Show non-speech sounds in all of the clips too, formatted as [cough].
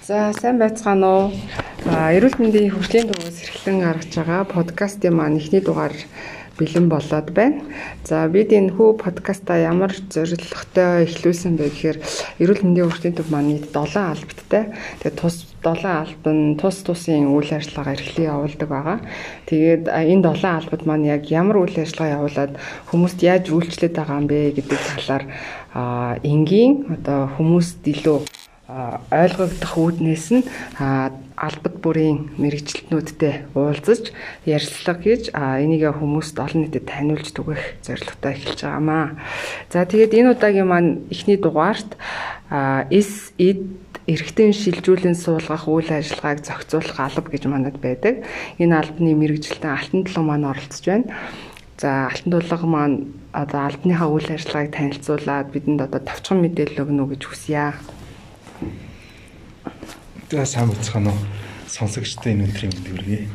За сайн байцгаана уу? Эрүүл мэндийн хөгжлийн дугаас эрхлэн гаргаж байгаа подкастын маань эхний дугаар бэлэн болоод байна. За бид энэ хүү подкаста ямар зорилготой эхлүүлсэн бэ гэхээр эрүүл мэндийн хөгжлийн төв маань нийт 7 албаттай. Тэгээд тус 7 албад нь тус тусын үйл ажиллагаа эрхлэн явуулдаг байгаа. Тэгээд энэ 7 албад маань яг ямар үйл ажиллагаа явуулаад хүмүүст яаж үйлчлээд байгаа юм бэ гэдэг талаар энгийн одоо хүмүүст илүү ойлгогдох үүднээс нь албад бүрийн мэрэгчлэтнүүдтэй уулзаж ярилцлага хийж энийг хүмүүст олон нийтэд таниулж түгэх зорилготой эхэлж байгаамаа. За тэгээд энэ удаагийн маань эхний дугаарт эс эд эргэтэн шилжүүлэн суулгах үйл ажиллагааг зохицуулах алба гэж манад байдаг. Энэ албаны мэрэгжилтэн алтан тулгын маань оролцож байна. За алтан тулга маань одоо албаныхаа үйл ажиллагааг танилцуулаад бидэнд одоо товчхон мэдээлэл өгнө үү гэж хүсье. За сайн бацхан уу. Сонсогчтой энэ өдрийн мэнд хүргэе.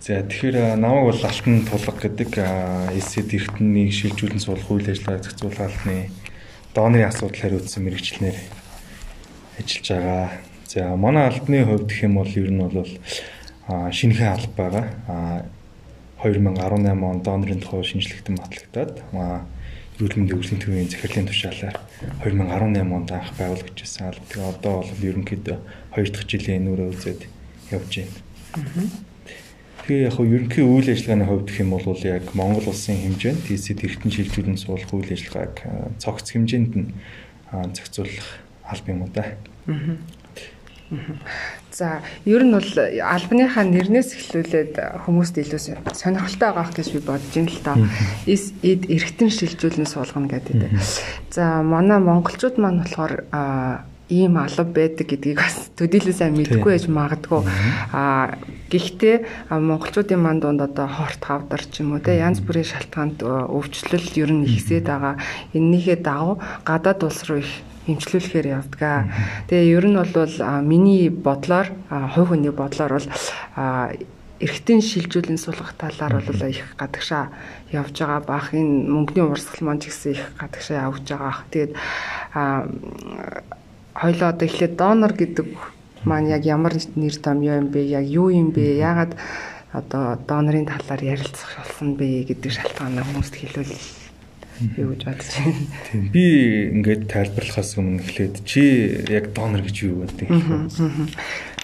За тэгэхээр намайг бол Алтан тулга гэдэг эсэд эрхтнийг шилжүүлэн суулгах үйл ажиллагаа зохицуулах албаны дооны асуудал хариуцсан мэрэгчлэнээр ажиллаж байгаа. За манай албаны хувьд гэх юм бол ер нь бол шинэхэн алба байгаа. 2018 он донорын тухай шинжлэхтэн батлагдаад эрүүл мэндийн хөгжлийн төвийн захирлын тушаалаар 2018 онд анх байгуулагдчихсан. Тэгээ одоо бол ерөнхийдөө 2 дахь жилийн нүрээ үзээд явж байна. Тэгээ яг хөө ерөнхий үйл ажиллагааны хувьд гэх юм бол яг Монгол улсын хэмжээнд TC-д эргэтэн шилжүүлэн суулгах үйл ажиллагааг цогц хэмжээнд нь зохицуулах алба юм да. За ер нь бол албаныхаа нэрнээс эхлүүлээд хүмүүст илүү сонирхолтой байгаах гэж би бодож байна л та. Эс эд эргэтэн шилжүүлэн суулгана гэдэг. За манай монголчууд маань болохоор ийм алба байдаг гэдгийг бас төдийлөө сайн мэдэхгүй байж магадгүй. Аа гэхдээ монголчуудын манд донд одоо хорт хавдар ч юм уу те янз бүрийн шалтгаанд өвчлөл ер нь ихсээд байгаа. Эннийхээ дагуу гадаад улс руу их эмчлүүлэхээр явдгаа. Тэгээ ер нь бол миний бодлоор хувь хүний бодлоор бол эргэтэн шилжүүлэн суулгах талаар бол их гадагшаа явж байгаа баах энэ мөнгөний урсгал маань ч гэсэн их гадагшаа явж байгаа. Тэгээд хоёлоо одоо эхлээд донор гэдэг маань яг ямар нэр томьёо юм бэ? Яг юу юм бэ? Яагаад одоо донорын талаар ярилцах болсон бэ гэдэг шалтгаанаа хүмүүст хэлвэл юу гэж бодож байна. Тийм би ингээд тайлбарлахаас өмнө эхлээд чи яг донор гэж юу гэдэг юм.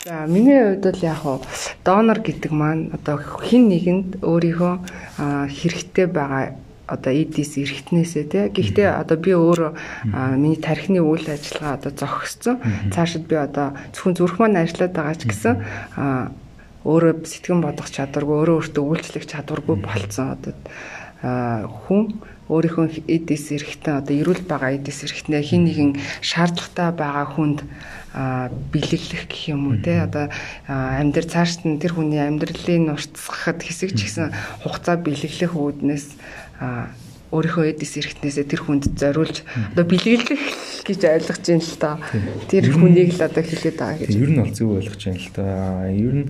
За миний хувьд бол яг хуу донор гэдэг маань одоо хин нэгэнд өөрийнхөө хэрэгтэй байгаа одоо эдис эргэтнээсээ тий. Гэхдээ одоо би өөрөө миний тархины үйл ажиллагаа одоо зогссон. Цаашид би одоо зөвхөн зүрх маань ажиллаад байгаа ч гэсэн өөрөө сэтгэн бодох чадваргүй, өөрөө өөртөө үйлчлэх чадваргүй болцсон одоо хүн өөрийнхөө эдис эргэтэн одоо эрүүл байгаа эдис эргэтнээ хин нэгэн шаардлагатай байгаа хүнд бэлэглэх гэх юм уу те одоо амьдрал цаашд нь тэр хүний амьдралын уртсгахад хэсэг ч гэсэн хугацаа бэлэглэх үүднээс өөрийнхөө эдис эрхтнээсээ тэр хүнд зориулж одоо бэлгэлэх гэж ойлгож байна л та. Тэр хүнийг л одоо хэлээд байгаа гэж. Ер нь бол зөв ойлгож байна л та. Ер нь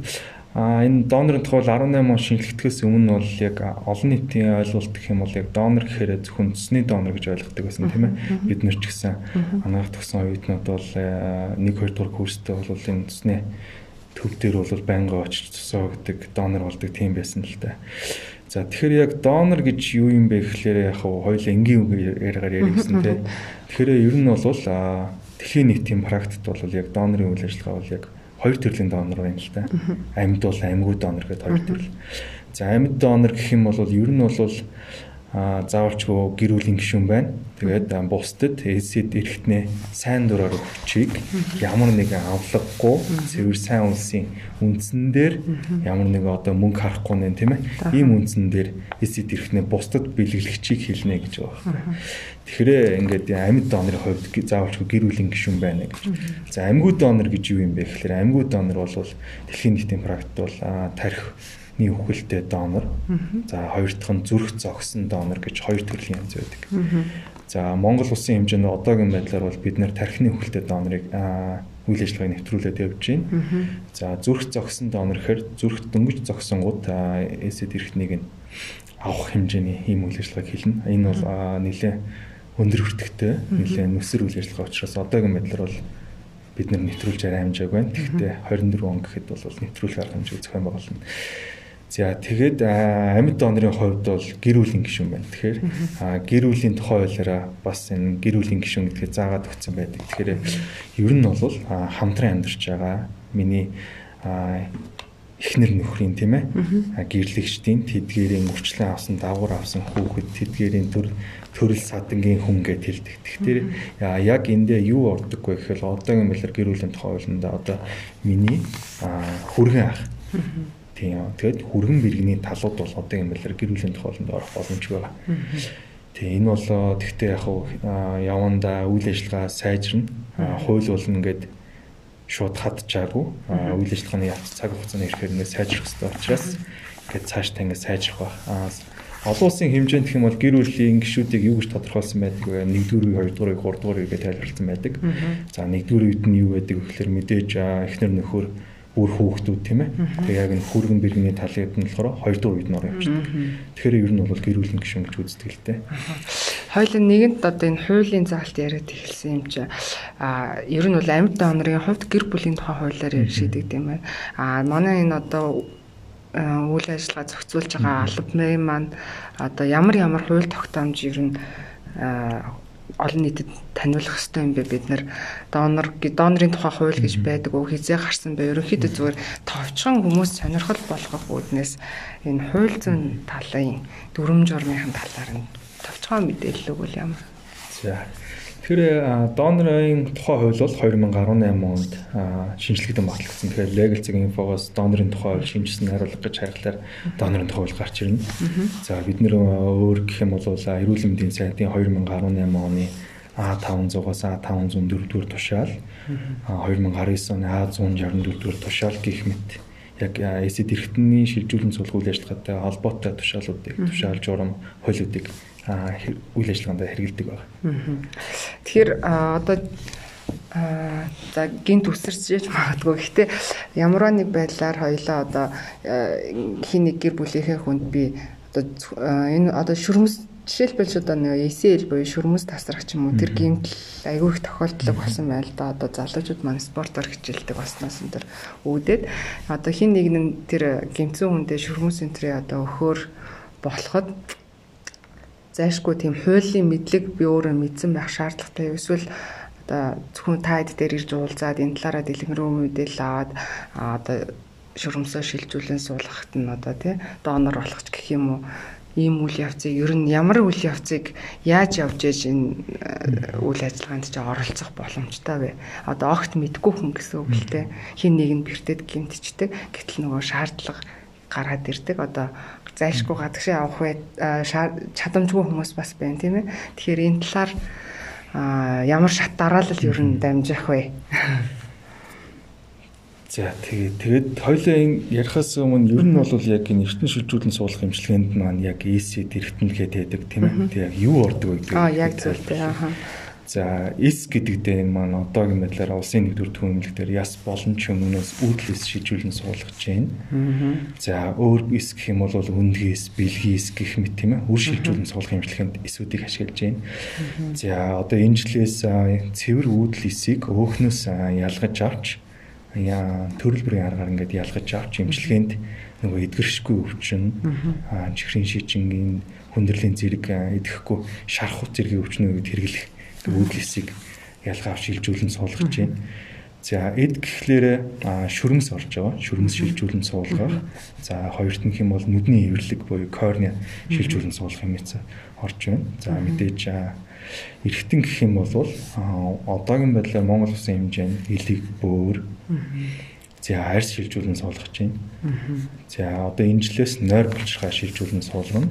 А энэ донорын тухай 18 он шинжлэхтгээс өмнө бол яг олон нийтийн ойлголт гэх юм бол яг донор гэхээр зөвхөн цэсний донор гэж ойлгодог байсан тийм ээ. Бид нар ч гэсэн анагаах төгсөн оюутнууд бол 1 2 дугаар курстэй бол энэ цэсний төв дээр бол байнга очиж цусоо гэдэг донор болдог тийм байсан л та. За тэгэхээр яг донор гэж юу юм бэ гэхлээр яг хоёул энгийн үг яриагаар гэсэн тийм. [laughs] Тэгэхээр ер нь бол дэлхийн нийтийн практикт бол яг донорын үйл ажиллагаа бол яг хоёр төрлийн донор байна л та. Амьд бол амьгүй донор гэдэг хоёр төрөл. За амьд донор гэх юм бол ер нь бол заавалчгүй гэр бүлийн гишүүн байна. Тэгээд бусдад эсэд эрэхтнээ сайн дураар хүчийг ямар нэгэн авлаггүй цэвэр сайн улсын үндсэн дээр ямар нэг одоо мөнгө харахгүй нэ тийм ээ. Ийм үндсэн дээр эсэд эрэхтнээ бусдад бэлгэлэгчийг хэлнэ гэж байгаа юм. Тэгэхээр ингээд амьд донорын хувьд заавалчгүй гэр бүлийн гишүүн байна гэж. За амьгуу донор гэж юу юм бэ гэхээр амьгуу донор бол дэлхийн нийтийн практик бол тарих ний үхэлтэй донор. За хоёр дахь нь зүрх зогсон донор гэж хоёр төрлийн янз байдаг. За Монгол улсын хэмжээнд одоогийн байдлаар бол бид нэр тархины үхэлтэй донорыг үйл ажиллагааг нэвтрүүлээд явж байна. За зүрх зогсон донор гэхээр зүрх дөнгөж зогсонгууд эсэд эрхтнийг нь авах хэмжээний ийм үйл ажиллагааг хэлнэ. Энэ бол нэлээд өндөр өртөгтэй нэлээд нүсэр үйл ажиллагаа учраас одоогийн байдлаар бол бид нар нэвтрүүлж арай хэмжээг байна. Тэгэхдээ 24 он гэхэд бол нэвтрүүлэх арга хэмжээ зохион байгуулна. За тэгээд амьд донорын хувьд бол гэр бүлийн гишүүн байна. Тэгэхээр гэр бүлийн тухай хуулиараа бас энэ гэр бүлийн гишүүн гэдгийг заагаад өгсөн байдаг. Тэгэхээр ер нь бол хамтран амьдарч байгаа миний эхнэр нөхрийн тийм ээ гэрлэгчдийн тэдгээрийн урчлан авсан давгар авсан хүүхэд тэдгээрийн төр төрөл садангийн хүн гэд хэлдэг. Тэгэхээр яг эндээ юу ордог вэ гэхээр одоогийн мэлэр гэр бүлийн тухай хуулиндаа одоо миний хүргэн ах Тийм. Тэгэд хүргэн бэргэний талууд бол одоо юм байлэр гэр бүлийн тохиолдолд орох боломжгүй байгаа. Тийм энэ бол тэгтээ яг яванда үйл ажиллагаа сайжирна. Хууль бол ингээд шууд хатчаагүй. Үйл ажиллагааны цаг хугацааны ихээр ингээд сайжрах хэрэгтэй учраас ингээд цаашдаа ингээд сайжрах ба. Олон улсын хэмжээнд гэх юм бол гэр бүлийн гишүүдийг юу гэж тодорхойлсон байдаг вэ? 1-р үе, 2-р үе, 3-р үе гэж тайлбарласан байдаг. За 1-р үед нь юу байдаг вэ гэхээр мэдээж эхнэр нөхөр бүр хүүхдүүд тийм ээ. Тэгээ яг энэ хүргэн бэргэний талууд нь болохоор хоёр дахь үед нь ороо явчихдаг. Тэгэхээр ер нь бол гэр бүлийн гишүүн гэж үздэг л дээ. Хоёулын нэгэнт одоо энэ хуулийн заалт яриад эхэлсэн юм чи а ер нь бол амьд донорын хувьд гэр бүлийн тухай хуулиар шийдэгдэв юм байна. А манай энэ одоо үйл ажиллагаа зохицуулж байгаа албаны маань одоо ямар ямар хууль тогтоомж ер нь олон нийтэд таниулах хэрэгтэй юм бэ? Бид нар донор донорын тухай хууль гэж байдаг уу? Хизээ гарсан бэ? Ерөнхийдөө зүгээр товчхон хүмүүс сонирхол болгох үүднээс энэ хууль зүйн талын дүрм журмынхын талаар нь товчхон мэдээлэл өгвөл ямар? За Тэгэхээр донорын тухай хууль бол 2018 онд шинжлэхдээ батлагдсан. Тэгэхээр legal зэг инфогоос донорын тухай хууль шинжилсэн хариулга гэж хайхлаар донорын тухай хууль гарч ирнэ. За бид нэр өөр гэх юм бол эрүүл мэндийн сайдын 2018 оны А500-аас А504 дугаар тушаал 2019 оны А164 дугаар тушаал гэх мэт яг эсэд эрхтний шилжүүлэн суулгуул ажиллагаатай холбоотой тушаалуудыг тушаал журам хуулиудыг үйл ажиллагаанд хэрэгэлдэг байна. Тэгэхээр одоо за гинт үсэрч магадгүй. Гэхдээ ямар нэг байдлаар хоёлаа одоо хин нэг гэр бүлийнхээ хүнд би одоо энэ одоо шүрмэс жишээлбэл одоо нэг ECL буюу шүрмэс тасрах ч юм уу тэр гинт айгүй их тохиолдлог болсон байл да одоо залуучууд маань спортоор хичээлдэг баснаас энэ төр үүдээд одоо хин нэг нь тэр гинцэн хүндээ шүрмэс энтрээ одоо өхөөр болоход зайшгүй тийм хуулийн мэдлэг би өөрөө мэдсэн байх шаардлагатай. Эсвэл одоо зөвхөн таад дээр ирж уулзаад энэ талаараа дэлгэрэн мэдээлэл аваад одоо шурамсаа шилжүүлэн суулгахт нь одоо тий донор болох ч гэх юм уу ийм үйл явцыг ер нь ямар үйл явцыг яаж явж ээж энэ үйл ажиллагаанд ч оролцох боломжтой вэ? Одоо огт мэдгүй хүн гэсэн үг л дээ. Хин нэг нь бэртэд гимтчдэг. Гэтэл нөгөө шаардлага гараад ирдэг. Одоо зайлшгүй гадагшаа авах бай чадамжгүй хүмүүс бас байна тийм ээ. Тэгэхээр энэ талаар ямар шат дараалал ер нь дамжих вэ? [laughs] За тэгээд тэгээд хоёлын ярихаас өмнө ер нь бол яг энэ эртний шилжүүлэн суулгах имчилгээнд маань яг EC дэрэгтэнлгээд байдаг тийм ээ. Тэг яг юу ордог вэ гэдэг. Аа яг зөв дээ. Ахаа. За эс гэдэг дээр маань одоогийн байдлаар улсын нэгдүгээр түвшингэл дээр яс боломж өмнөөс үүдлээс шийдвэрлэн суулгаж байна. За өөр эс гэх юм бол үндгээс, бэлгээс гэх мэт тийм ээ үр шилжүүлэн суулгах имчилгээнд эсүүдийг ашиглаж байна. За одоо энэ жилээс цэвэр үүдл эсийг өөхнөөс ялгаж авч яа төрөл бүрийн аргаар ингээд ялгаж авч имчилгээнд нөгөө эдгэршгүй өвчин чихрийн шижингийн хүндрэлийн зэрэг идэхгүй шархуу зэргийн өвчнүүд хэрэглэх үүдлэсийг ялгаа авч шилжүүлэн суулгаж байна. За эд гэхлээр шүрмэс орж байгаа. Шүрмэс шилжүүлэн суулгах. За хоёрт нь хэм бол нүдний эвэрлэг буюу корнea шилжүүлэн суулгах хэмээц орж байна. За мэдээж эргэтэн гэх юм бол одоогийн байдлаар Монгол улсын хэмжээнд элэг бөөр За арьс шилжүүлэн суулгах чинь. За одоо энэ жилээс нойр булчирхай шилжүүлэн суулгана.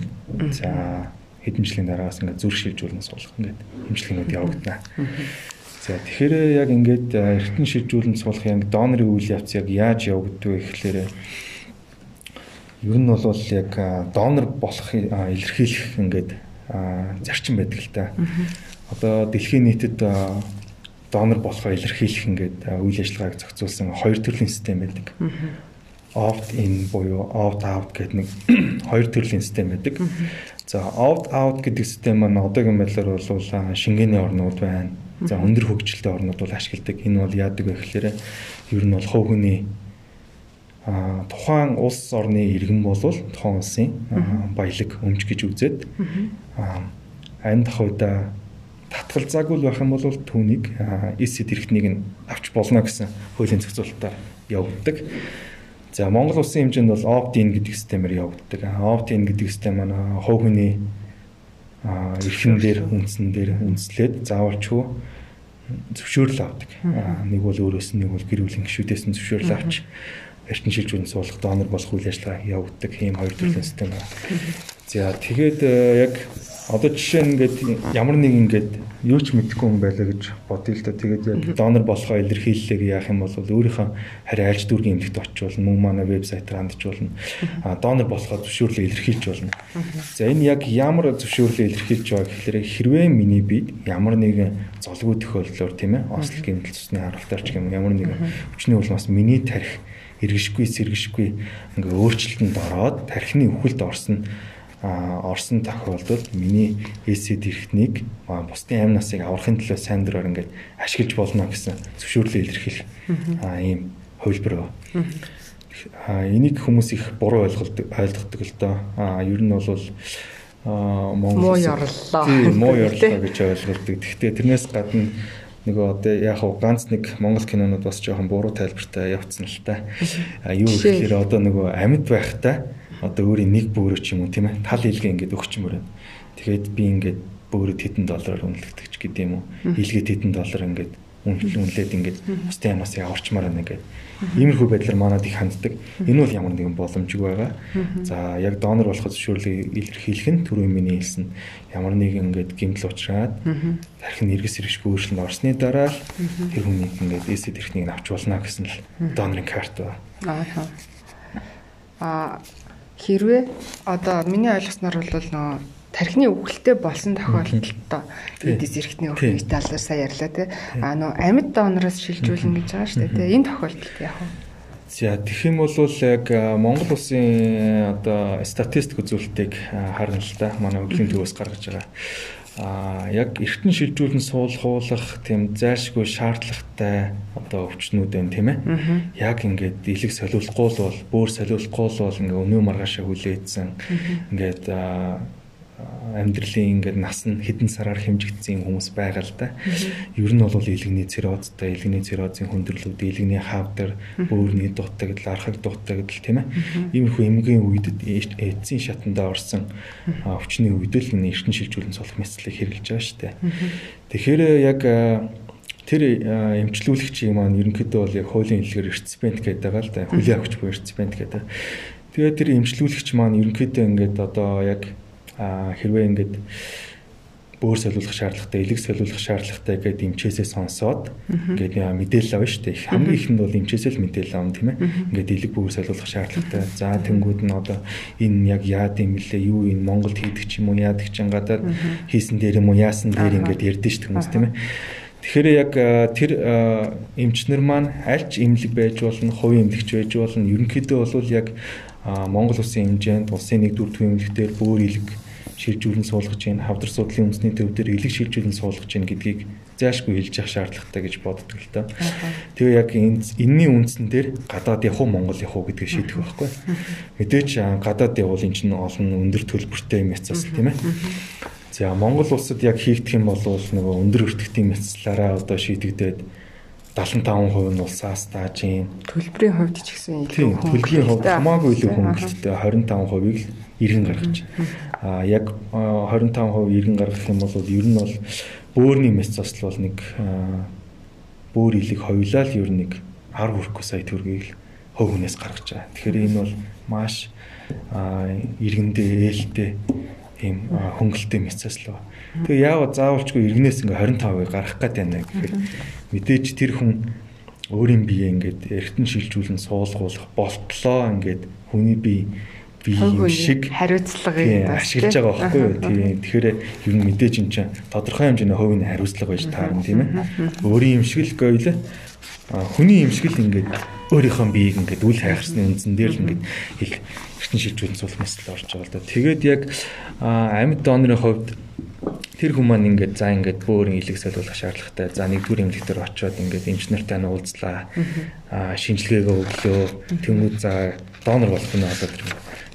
За хэдэн жилийн дараагаас ингээд зүрх шилжүүлэн суулгах ингээд хэмжлэгнүүд явагдана. За тэгэхээр яг ингээд эртэн шилжүүлэн суулгах яг донорын үйл явц яг яаж явагддаг вэ гэхлээр ер нь бол яг донор болох илэрхийлэх ингээд зарчим байдаг л та. Одоо дэлхийн нийтэд донор болохоо илэрхийлэх ингээд үйл ажиллагааг зохицуулсан хоёр төрлийн систем байдаг. Opt in буюу opt out гэдэг нэг [clears throat] хоёр төрлийн систем байдаг. За opt out гэдэг систем маань одоогийн байдлаар бол шингээний орнууд байна. За өндөр хөгжилтэй орнууд бол ашигладаг. Энэ бол яадаг вэ гэхээр ер нь бол хүний а тухайн улс орны иргэн бол тухайн улсын баялаг өмч гэж үзээд анд хойда татгалзаагүй байх юм бол түүнийг эсэд эрхтнийг нь авч болно гэсэн хуулийн зохицуулалтаар явагддаг. За Монгол улсын хэмжээнд бол opt-in гэдэг системээр явагддаг. Opt-in гэдэг систем манай хувь хүний эрхэн дээр үндсэн дээр үндэслээд заавалчгүй зөвшөөрөл авдаг. Нэг бол өөрөөс нь нэг бол гэр бүлийн гишүүдээс нь зөвшөөрөл авч эртэн шилжүүлэн суулгах донор болох үйл ажиллагаа явагддаг ийм хоёр төрлийн систем байна. За тэгээд яг одоо жишээ нь ингээд ямар нэг ингээд юу ч мэдэхгүй юм байлаа гэж бодъё л да. Тэгээд яг донор болохоо илэрхийллээ яах юм бол өөрийнхөө харин альж дүүргийн эмнэлэгт очиж болно. Мөн манай вебсайтаар болно. А донор болохоо зөвшөөрлөө илэрхийлж болно. За энэ яг ямар зөвшөөрлөө илэрхийлж байгаа гэхээр хэрвээ миний бид ямар нэгэн золгүй тохиолдлоор тийм ээ ослол гэмтэл цусны харуултаар ч юм ямар нэгэн хүчний улмаас миний тарих эргэшгүй сэргэшгүй ингээ өөрчлөлтөнд ороод тархины үхэлд орсон орсон тохиолдолд миний эсэд эрхтнийг бусдын амь насыг аврахын төлөө сайн дураар ингээд ашиглаж болно гэсэн зөвшөөрлөө илэрхийлэх ийм хувилбар ба. Энийг хүмүүс их буруу ойлголдог ойлгодог л доо. Ер нь бол Монгол муу ёрлоо. Тийм муу ёрлоо гэж ойлгодог. Гэхдээ тэрнээс гадна нөгөө одоо яг хав ганц нэг монгол кинонууд бас жоохон буруу тайлбартай явцсан л та. А юу гэхээр одоо нөгөө амьд байхтай одоо өөрийн нэг бөөрөө ч юм уу тийм ээ тал илгээ ингээд өгчмөр байна. Тэгэхээр би ингээд бөөрөд хэдэн доллараар үнэлэгдэх ч гэдэм юм уу. Илгээд хэдэн доллар ингээд үнэлээд ингээд бусдын амнаас аварчмаар байна ингээд. Иймэрхүү байдлаар манад их ханддаг. Энэ бол ямар нэгэн боломжгүй байгаа. За яг донор болоход зөвшөөрлийг илэрхийлэх нь түрүүн миний хэлсэн ямар нэгэн ингээд гимтэл уучраад тархин эргэс хэрэгшгүй өөрчлөлт орсны дараа л тэр хүнийг ингээд эсэд эрхнийг авч болно гэсэн л донорын карт ба. Аа. Аа хэрвээ одоо миний ойлгосноор бол нөгөө тархины өвгөлтэй болсон тохиолдолд эдис эрхтний өвгөний талаар сая ярьлаа тий. А нөө амьд донороос шилжүүлнэ гэж байгаа шүү дээ тий. Энэ тохиолдолд яг нь За тэгэх юм бол яг Монгол улсын одоо статистик үзүүлэлтийг харна л да. Манай өвлийн төвөөс гаргаж байгаа. А яг эртэн шилжүүлэн суулгуулах тийм зайлшгүй шаардлагатай одоо өвчнүүд байна тийм ээ. Яг ингээд илэг солиулахгүй л бол бөөр солиулахгүй л бол ингээ өнөө маргаашаа хүлээдсэн. Ингээд амьдралын ингээд нас нь хэдэн сараар хэмжигдсэн хүмүүс байгаа л да. Ер нь бол илэгний циррозтой, илэгний циррозын хүндрэлүүд, илэгний хавдар, бөөрийн дутагдал, архаг дутагдал тийм ээ. Иймэрхүү эмгийн үед эцсийн шатандаа орсон өвчний үед л энэ эртэн шилжүүлэн сулах мэтлийг хэрэгжилж байгаа шүү дээ. Тэгэхээр яг тэр эмчлүүлэгчийн маань ерөнхийдөө бол яг хуулийн хэлээр реципиент гэдэг байгаа л да. Хүлээ авч буй реципиент гэдэг. Тэгээд тэр эмчлүүлэгч маань ерөнхийдөө ингээд одоо яг хэрвээ ингээд бөөр солиулах шаардлагатай, элэг солиулах шаардлагатай гэдэг эмчээсээ сонсоод ингээд мэдээлэл авна шүү дээ. Хамгийн ихэнд бол эмчээсээ л мэдээлэл авна тийм ээ. Ингээд элэг бөөр солиулах шаардлагатай. За тэнгууд нь одоо энэ яг яад юм блэ? Юу энэ Монголд хийдэг ч юм уу, яадаг ч гадаад хийсэн дээр юм уу, яасан дээр ингээд ярдэн шүү хүмүүс тийм ээ. Тэгэхээр яг тэр эмчнэр маань альч эмнэлэг байж болно, хувийн эмнэлэгч байж болно. Ерөнхийдөө бол яг Монгол улсын хэмжээнд улсын нэг дүр төвийн эмнэлэгтэр бөөр элэг шилжүүлэн суулгаж гин хавдар судлалын үндэсний төв дээр элэг шилжүүлэн суулгаж гин гэдгийг заашгүй хэлж явах шаардлагатай гэж боддог л доо. Тэгээ яг энэний үндсэн дээр гадаад явах уу Монгол явах уу гэдгийг шийдэх байхгүй. Мэдээч гадаад явуул эн чинь олон өндөр төлбөртэй юм яцаас тийм ээ. За Монгол улсад яг хийгдэх юм бол нөгөө өндөр өртөгтийн мэтлэлаараа одоо шийдэгдээд 75% нь улсаас тааж юм. Төлбөрийн хувьд ч гэсэн илүү хүн. Төлбөрийн хувьд хамаагүй илүү хөнгөлөлттэй 25%-ийг л иргэн гаргаж. Аа яг 25% иргэн гаргах юм бол ер нь бол бөөрийн мэс цослол нэг бөөр илэг хоёулаа л ер нь нэг 10 хүрэхгүй сая төгрөгийг хөв хүнээс гаргаж байгаа. Тэгэхээр энэ бол маш иргэндээ ээлтэй ийм хөнгөлтэй мэс цослоо. Тэгээ яавал заавалчгүй иргэнээс ингээ 25%-ыг гаргах гэдэг байна гэхээр мэдээч тэр хүн өөрийн биеэ ингээд эргэтэн шилжүүлэн суулгуулах болтлоо ингээд хүний бие би юм шиг хариуцлагыг ашиглаж байгаа байхгүй юу. Тийм. Тэгэхээр ер нь мэдээж эн чинь тодорхой хэмжээний хувийн хариуцлага байж таарна тийм ээ. Өөрийн юм шиг л гоёлаа. Хүний юм шиг л ингээд өөрийнхөө биеийг ингээд үл хайхсны үндсэн дээр л ингээд их эртэн шилжүүлэн мэт л орж байгаа л да. Тэгээд яг амьд донорын хувьд тэр хүмүүс маань ингээд за ингээд бөөр илэг солиулах шаардлагатай. За нэгдүгээр эмнэлэг дээр очиод ингээд инженертай нь уулзлаа. Аа шинжилгээгээ өглөө. Тэнгүүд за донор болох нь одоо тэр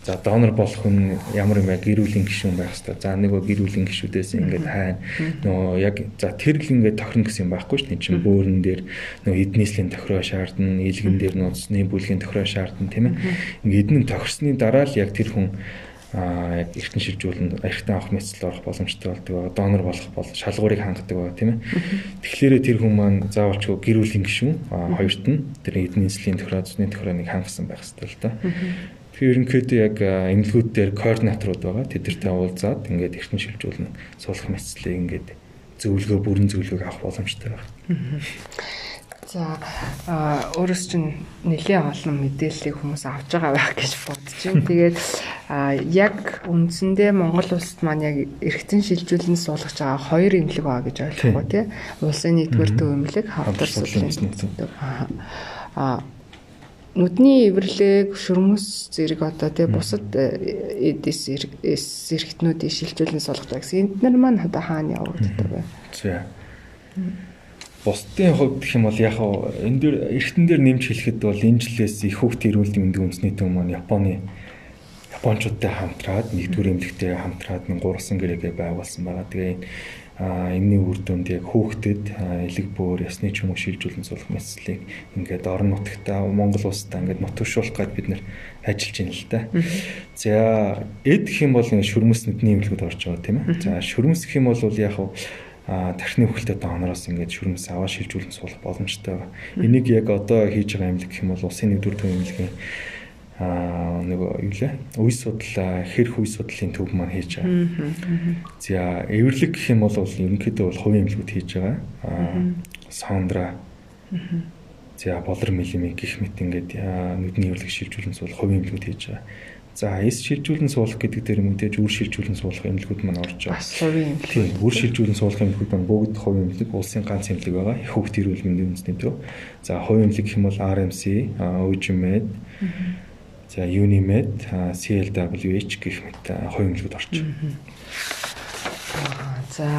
За донор болох нь ямар юм бэ? Гэрүүлийн гишүүн байх хэрэгтэй. За нөгөө гэрүүлийн гишүүдээс ингээд хайна. Нөгөө яг за тэр л ингээд тохирно гэсэн юм байхгүй ш. Тин чин бөөрөн дээр нөгөө эднийслийн тохироо шаардна, илгэн дээр нууцны бүлгийн тохироо шаардна тийм ээ. Ингээд эднэн тохирсны дараа л яг тэр хүн а яг эртэн шилжүүлэн эртэн авах мэдсэл орох боломжтой болдог. Донор болох бол шалгуурыг хангадаг байгаа тийм ээ. Тэгэхээр тэр хүн маань заавалч гэрүүлийн гишүүн хоёрт нь тэр эдний эзлийн тохироо зүсний тохирооныг хангасан байх хэрэгтэй л да. Тэгэхээр ерөнхийдөө яг эмнэлгүүд дээр координаторууд байгаа. Тэдэртэй уулзаад ингээд эртэн шилжүүлэн суулгах мэдслийг ингээд зөвлөгөө бүрэн зөвлөгөөг авах боломжтой байна. За өөрөөс чинь нэлээд олон мэдээллийг хүмүүс авч байгаа байх гэж бодож байна. Тэгээд яг үндсэндээ Монгол улсад маань яг эргэтэн шилжүүлэн суулгаж байгаа хоёр эмнэлэг байгаа гэж ойлгох уу тий. Улсын нэгдүгээр төв эмнэлэг, хавдар сүлийн эмнэлэг. Аа нүдний эвэрлэг, шөрмөс зэрэг одоо тий бусад эдис эргэтнүүдийн шилжүүлэн суулгаж байгаа гэсэн. Энд нар маань одоо хаана явагддаг вэ? За бусдын хувьд гэх юм бол яг энэ дэр эргэтэн дээр нэмж хэлэхэд бол энэ жилээс их хүүхд эрүүлдэг мэндийн үндэсний төв маань Японы Япончуудтай хамтраад нэгдүгээр эмнэлэгтэй хамтраад нэг гурван гэрээгээ байгуулсан байгаа. Тэгээ энэний үр дүнд яг хүүхдэд элэг бөөр ясны ч юм уу шилжүүлэн суулгах мэтлийг ингээд орон нутгтаа Монгол улстай ингээд нутгшуулах гээд бид нэр ажиллаж байна л да. За эд гэх юм бол шүрмэс нүдний эмнэлгүүд орж байгаа тийм ээ. За шүрмэс гэх юм бол яг а тархины хөлтэй доонороос ингээд шүрмэс аваа шилжүүлэн суулгах боломжтой. Энийг яг одоо хийж байгаа эмнэлэг гэх юм бол улсын нэгдүгээр төв эмнэлгийн а нөгөө юу лээ үе судал хэрх үе судлалын төв маань хийж байгаа. За эвэрлэг гэх юм бол ерөнхийдөө бол хувийн эмнэлгүүд хийж байгаа. А саундра. За болор милими гих мэт ингээд нүдний эвэрлэг шилжүүлэн суул хувийн эмнэлгүүд хийж байгаа. За эс шилжүүлэн суулгах гэдэг дээр мэдээж үр шилжүүлэн суулгах эмнэлгүүд маань орж байгаа. Бас хувийн эмнэлэг. Тийм, үр шилжүүлэн суулгах эмнэлгүүд маань бүгд хувийн эмнэлэг, улсын ганц эмнэлэг байгаа. Их хөвгт эрүүл мэндийн үндэсний төв. За хувийн эмнэлэг гэх юм бол RMC, OGMED, за Unimed, CLWH гэх мэт орж байгаа. За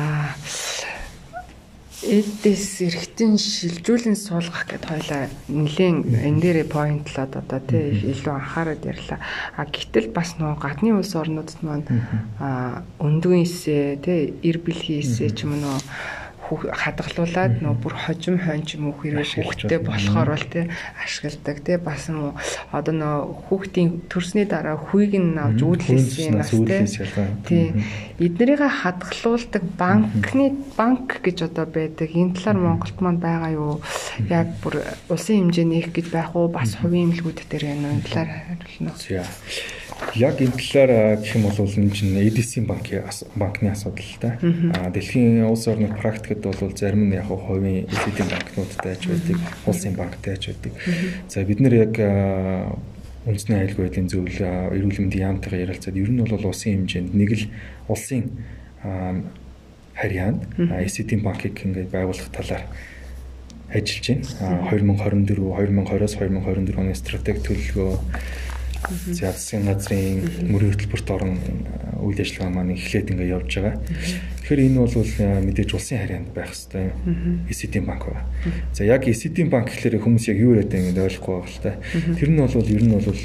эдээс эргэтэн шилжүүлэн суулгах гэд хоёлаа нэлийн энэ дээрээ поинтлаад одоо тий илүү анхаарал ярьлаа. А гэтэл бас нөгөө гадны улс орнуудад маань өндгөн эсэ тий эр бэлгийн эсэ ч юм уу нөгөө хадгалуулаад нөө бүр хожим хонч юм уу хэрэг хүүхдтэй болохоор бол тий ашигладаг тий бас нөө одоо нөө хүүхдийн төрсний дараа хүйг нь авч үүдлээсэн нас тий. эднэрийг хадгалуулдаг банкны банк гэж одоо байдаг. Энэ талаар Монголд маань байгаа юу? Яг бүр улсын хэмжээний их гэж байх уу? Бас хувийн эмнэлгүүд дээр энэ талаар хариулна Яг энэ талаар гэх юм бол энэ чинь EDC банкны банкны асуудал л да. Аа дэлхийн улс орны практикад бол зарим нь яг хувийн EDC банкнуудтай ч байдаг, улсын банктай ч байдаг. За бид нэр яг үндэсний аюулгүй байдлын зөвлөл эрүүл мэндийн яамтайгаа ярилцаад ер нь бол улсын хэмжээнд нэг л улсын харьяанд ECT банкыг ингээд байгуулах талаар ажиллаж байна. 2024 2020-оос 2024 оны стратеги төлөвлөгөө За засгийн газрын мөрийн хөтөлбөрт орон үйл ажиллагаа маань эхлээд ингээ явж байгаа. Тэгэхээр энэ бол мэдээж улсын харьяанд байх хэвээр ECD банк байна. За яг ECD банк гэхлээр хүмүүс яг юу яриад байгааг ойлгохгүй байгаа л та. Тэр нь бол ер нь бол